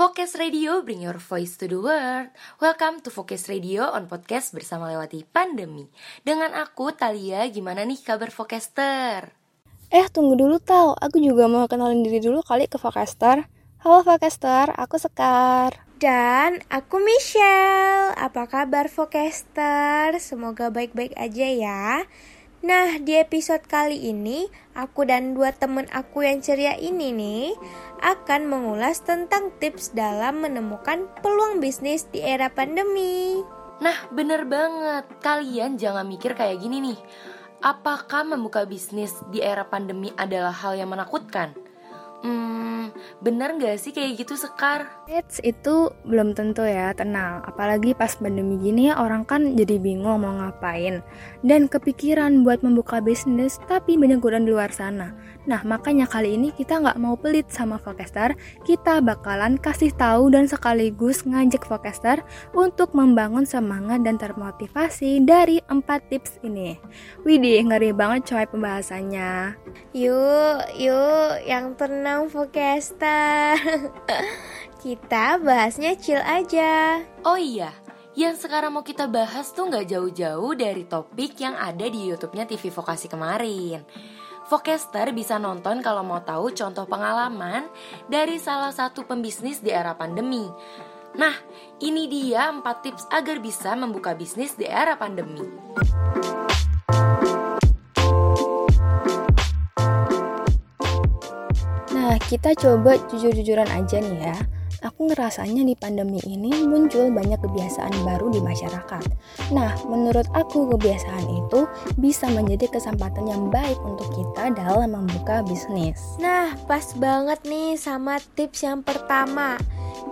Focus Radio, bring your voice to the world. Welcome to Focus Radio on podcast bersama lewati pandemi. Dengan aku, Talia, gimana nih kabar Focaster? Eh, tunggu dulu tau, aku juga mau kenalin diri dulu kali ke Focaster. Halo Focaster, aku Sekar. Dan aku Michelle. Apa kabar Focaster? Semoga baik-baik aja ya. Nah, di episode kali ini, aku dan dua temen aku yang ceria ini nih akan mengulas tentang tips dalam menemukan peluang bisnis di era pandemi. Nah, bener banget. Kalian jangan mikir kayak gini nih. Apakah membuka bisnis di era pandemi adalah hal yang menakutkan? Hmm, bener gak sih kayak gitu Sekar? Eits, itu belum tentu ya, tenang. Apalagi pas pandemi gini orang kan jadi bingung mau ngapain. Dan kepikiran buat membuka bisnis, tapi banyak godaan di luar sana. Nah, makanya kali ini kita nggak mau pelit sama Vokester, kita bakalan kasih tahu dan sekaligus ngajak Vokester untuk membangun semangat dan termotivasi dari empat tips ini. Widih, ngeri banget coy pembahasannya. Yuk, yuk, yang tenang Vokester. kita bahasnya chill aja. Oh iya, yang sekarang mau kita bahas tuh nggak jauh-jauh dari topik yang ada di YouTube-nya TV Vokasi kemarin. Vokester bisa nonton kalau mau tahu contoh pengalaman dari salah satu pembisnis di era pandemi. Nah, ini dia 4 tips agar bisa membuka bisnis di era pandemi. Kita coba jujur-jujuran aja nih ya aku ngerasanya di pandemi ini muncul banyak kebiasaan baru di masyarakat. Nah, menurut aku kebiasaan itu bisa menjadi kesempatan yang baik untuk kita dalam membuka bisnis. Nah, pas banget nih sama tips yang pertama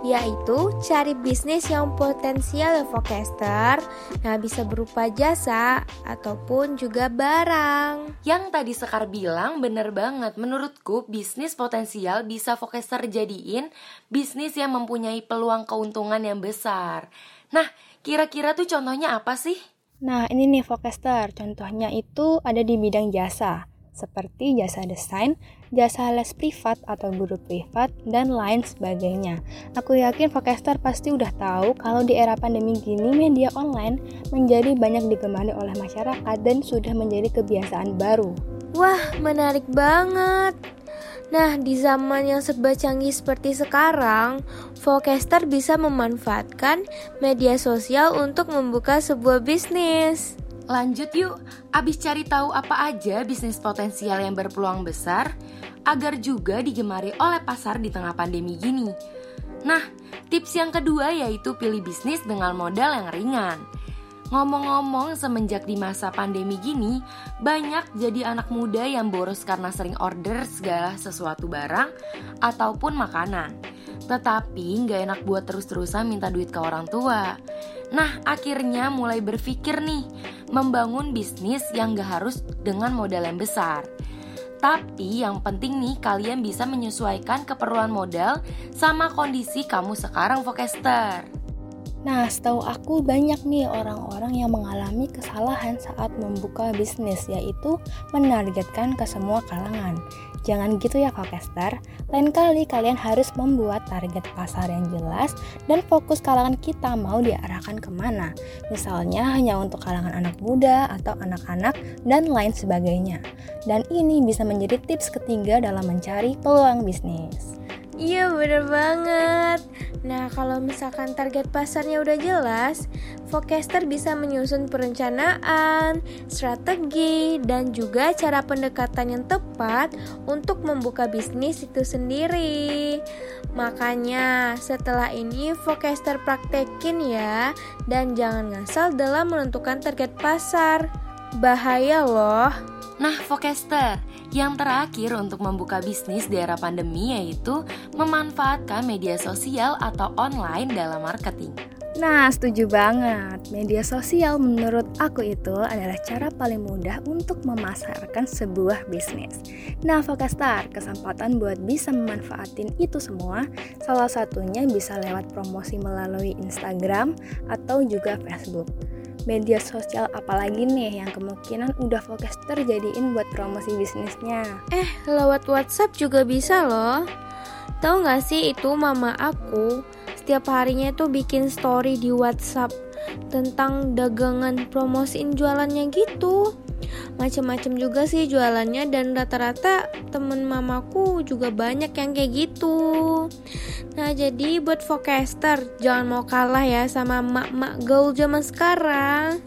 yaitu cari bisnis yang potensial ya Vocaster. Nah, bisa berupa jasa ataupun juga barang. Yang tadi Sekar bilang bener banget. Menurutku bisnis potensial bisa Vocaster jadiin bisnis yang mempunyai peluang keuntungan yang besar. Nah, kira-kira tuh contohnya apa sih? Nah, ini nih Vocaster. Contohnya itu ada di bidang jasa seperti jasa desain, jasa les privat atau guru privat, dan lain sebagainya. Aku yakin Vokester pasti udah tahu kalau di era pandemi gini media online menjadi banyak digemari oleh masyarakat dan sudah menjadi kebiasaan baru. Wah, menarik banget. Nah, di zaman yang serba canggih seperti sekarang, Vokester bisa memanfaatkan media sosial untuk membuka sebuah bisnis. Lanjut yuk, abis cari tahu apa aja bisnis potensial yang berpeluang besar agar juga digemari oleh pasar di tengah pandemi gini. Nah, tips yang kedua yaitu pilih bisnis dengan modal yang ringan. Ngomong-ngomong, semenjak di masa pandemi gini, banyak jadi anak muda yang boros karena sering order segala sesuatu barang ataupun makanan. Tetapi nggak enak buat terus-terusan minta duit ke orang tua. Nah, akhirnya mulai berpikir nih, membangun bisnis yang gak harus dengan modal yang besar. Tapi yang penting nih kalian bisa menyesuaikan keperluan modal sama kondisi kamu sekarang Vokester. Nah, setahu aku banyak nih orang-orang yang mengalami kesalahan saat membuka bisnis yaitu menargetkan ke semua kalangan. Jangan gitu ya Kokester. Lain kali kalian harus membuat target pasar yang jelas dan fokus kalangan kita mau diarahkan ke mana. Misalnya hanya untuk kalangan anak muda atau anak-anak dan lain sebagainya. Dan ini bisa menjadi tips ketiga dalam mencari peluang bisnis. Iya bener banget. Nah kalau misalkan target pasarnya udah jelas Forecaster bisa menyusun perencanaan, strategi, dan juga cara pendekatan yang tepat untuk membuka bisnis itu sendiri. Makanya setelah ini Forecaster praktekin ya Dan jangan ngasal dalam menentukan target pasar. Bahaya loh Nah, Vokester, yang terakhir untuk membuka bisnis di era pandemi yaitu memanfaatkan media sosial atau online dalam marketing. Nah, setuju banget. Media sosial menurut aku itu adalah cara paling mudah untuk memasarkan sebuah bisnis. Nah, Vokastar, kesempatan buat bisa memanfaatin itu semua, salah satunya bisa lewat promosi melalui Instagram atau juga Facebook media sosial apalagi nih yang kemungkinan udah fokus terjadiin buat promosi bisnisnya? Eh, lewat WhatsApp juga bisa loh. Tahu gak sih itu mama aku setiap harinya tuh bikin story di WhatsApp tentang dagangan promosiin jualannya gitu macem-macem juga sih jualannya dan rata-rata temen mamaku juga banyak yang kayak gitu. Nah jadi buat forecaster jangan mau kalah ya sama mak-mak gaul zaman sekarang.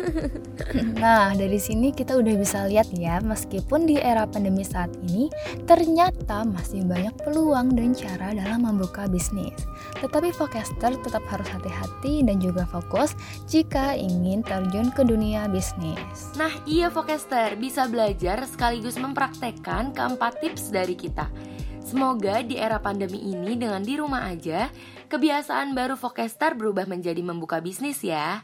Nah dari sini kita udah bisa lihat ya meskipun di era pandemi saat ini ternyata masih banyak peluang dan cara dalam membuka bisnis. Tetapi forecaster tetap harus hati-hati dan juga fokus jika ingin terjun ke dunia bisnis. Nah iya forecaster bisa belajar sekaligus mempraktekkan keempat tips dari kita. Semoga di era pandemi ini dengan di rumah aja, kebiasaan baru Vokester berubah menjadi membuka bisnis ya.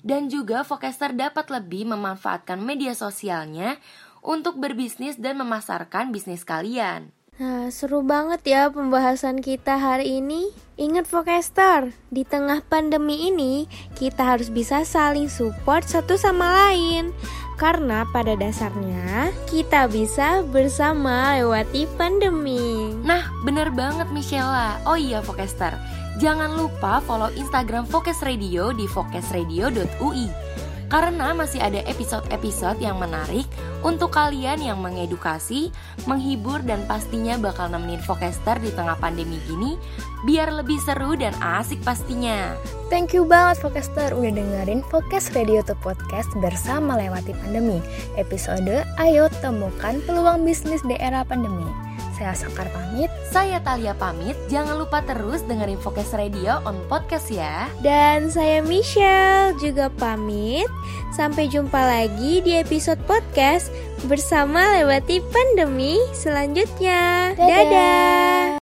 Dan juga Vokester dapat lebih memanfaatkan media sosialnya untuk berbisnis dan memasarkan bisnis kalian. Nah, seru banget ya pembahasan kita hari ini. Ingat Vokester, di tengah pandemi ini kita harus bisa saling support satu sama lain. Karena pada dasarnya kita bisa bersama lewati pandemi. Nah, bener banget Michelle. Oh iya Vokester, jangan lupa follow Instagram Focus Radio di focusradio.ui karena masih ada episode-episode yang menarik untuk kalian yang mengedukasi, menghibur, dan pastinya bakal nemenin Vokester di tengah pandemi gini biar lebih seru dan asik pastinya. Thank you banget Vokester udah dengerin Focus Radio to Podcast bersama lewati pandemi. Episode Ayo Temukan Peluang Bisnis di Era Pandemi. Saya Sakar pamit. Saya Talia pamit. Jangan lupa terus dengerin Focus Radio on podcast ya. Dan saya Michelle juga pamit. Sampai jumpa lagi di episode podcast bersama lewati pandemi selanjutnya. Dadah. Dadah.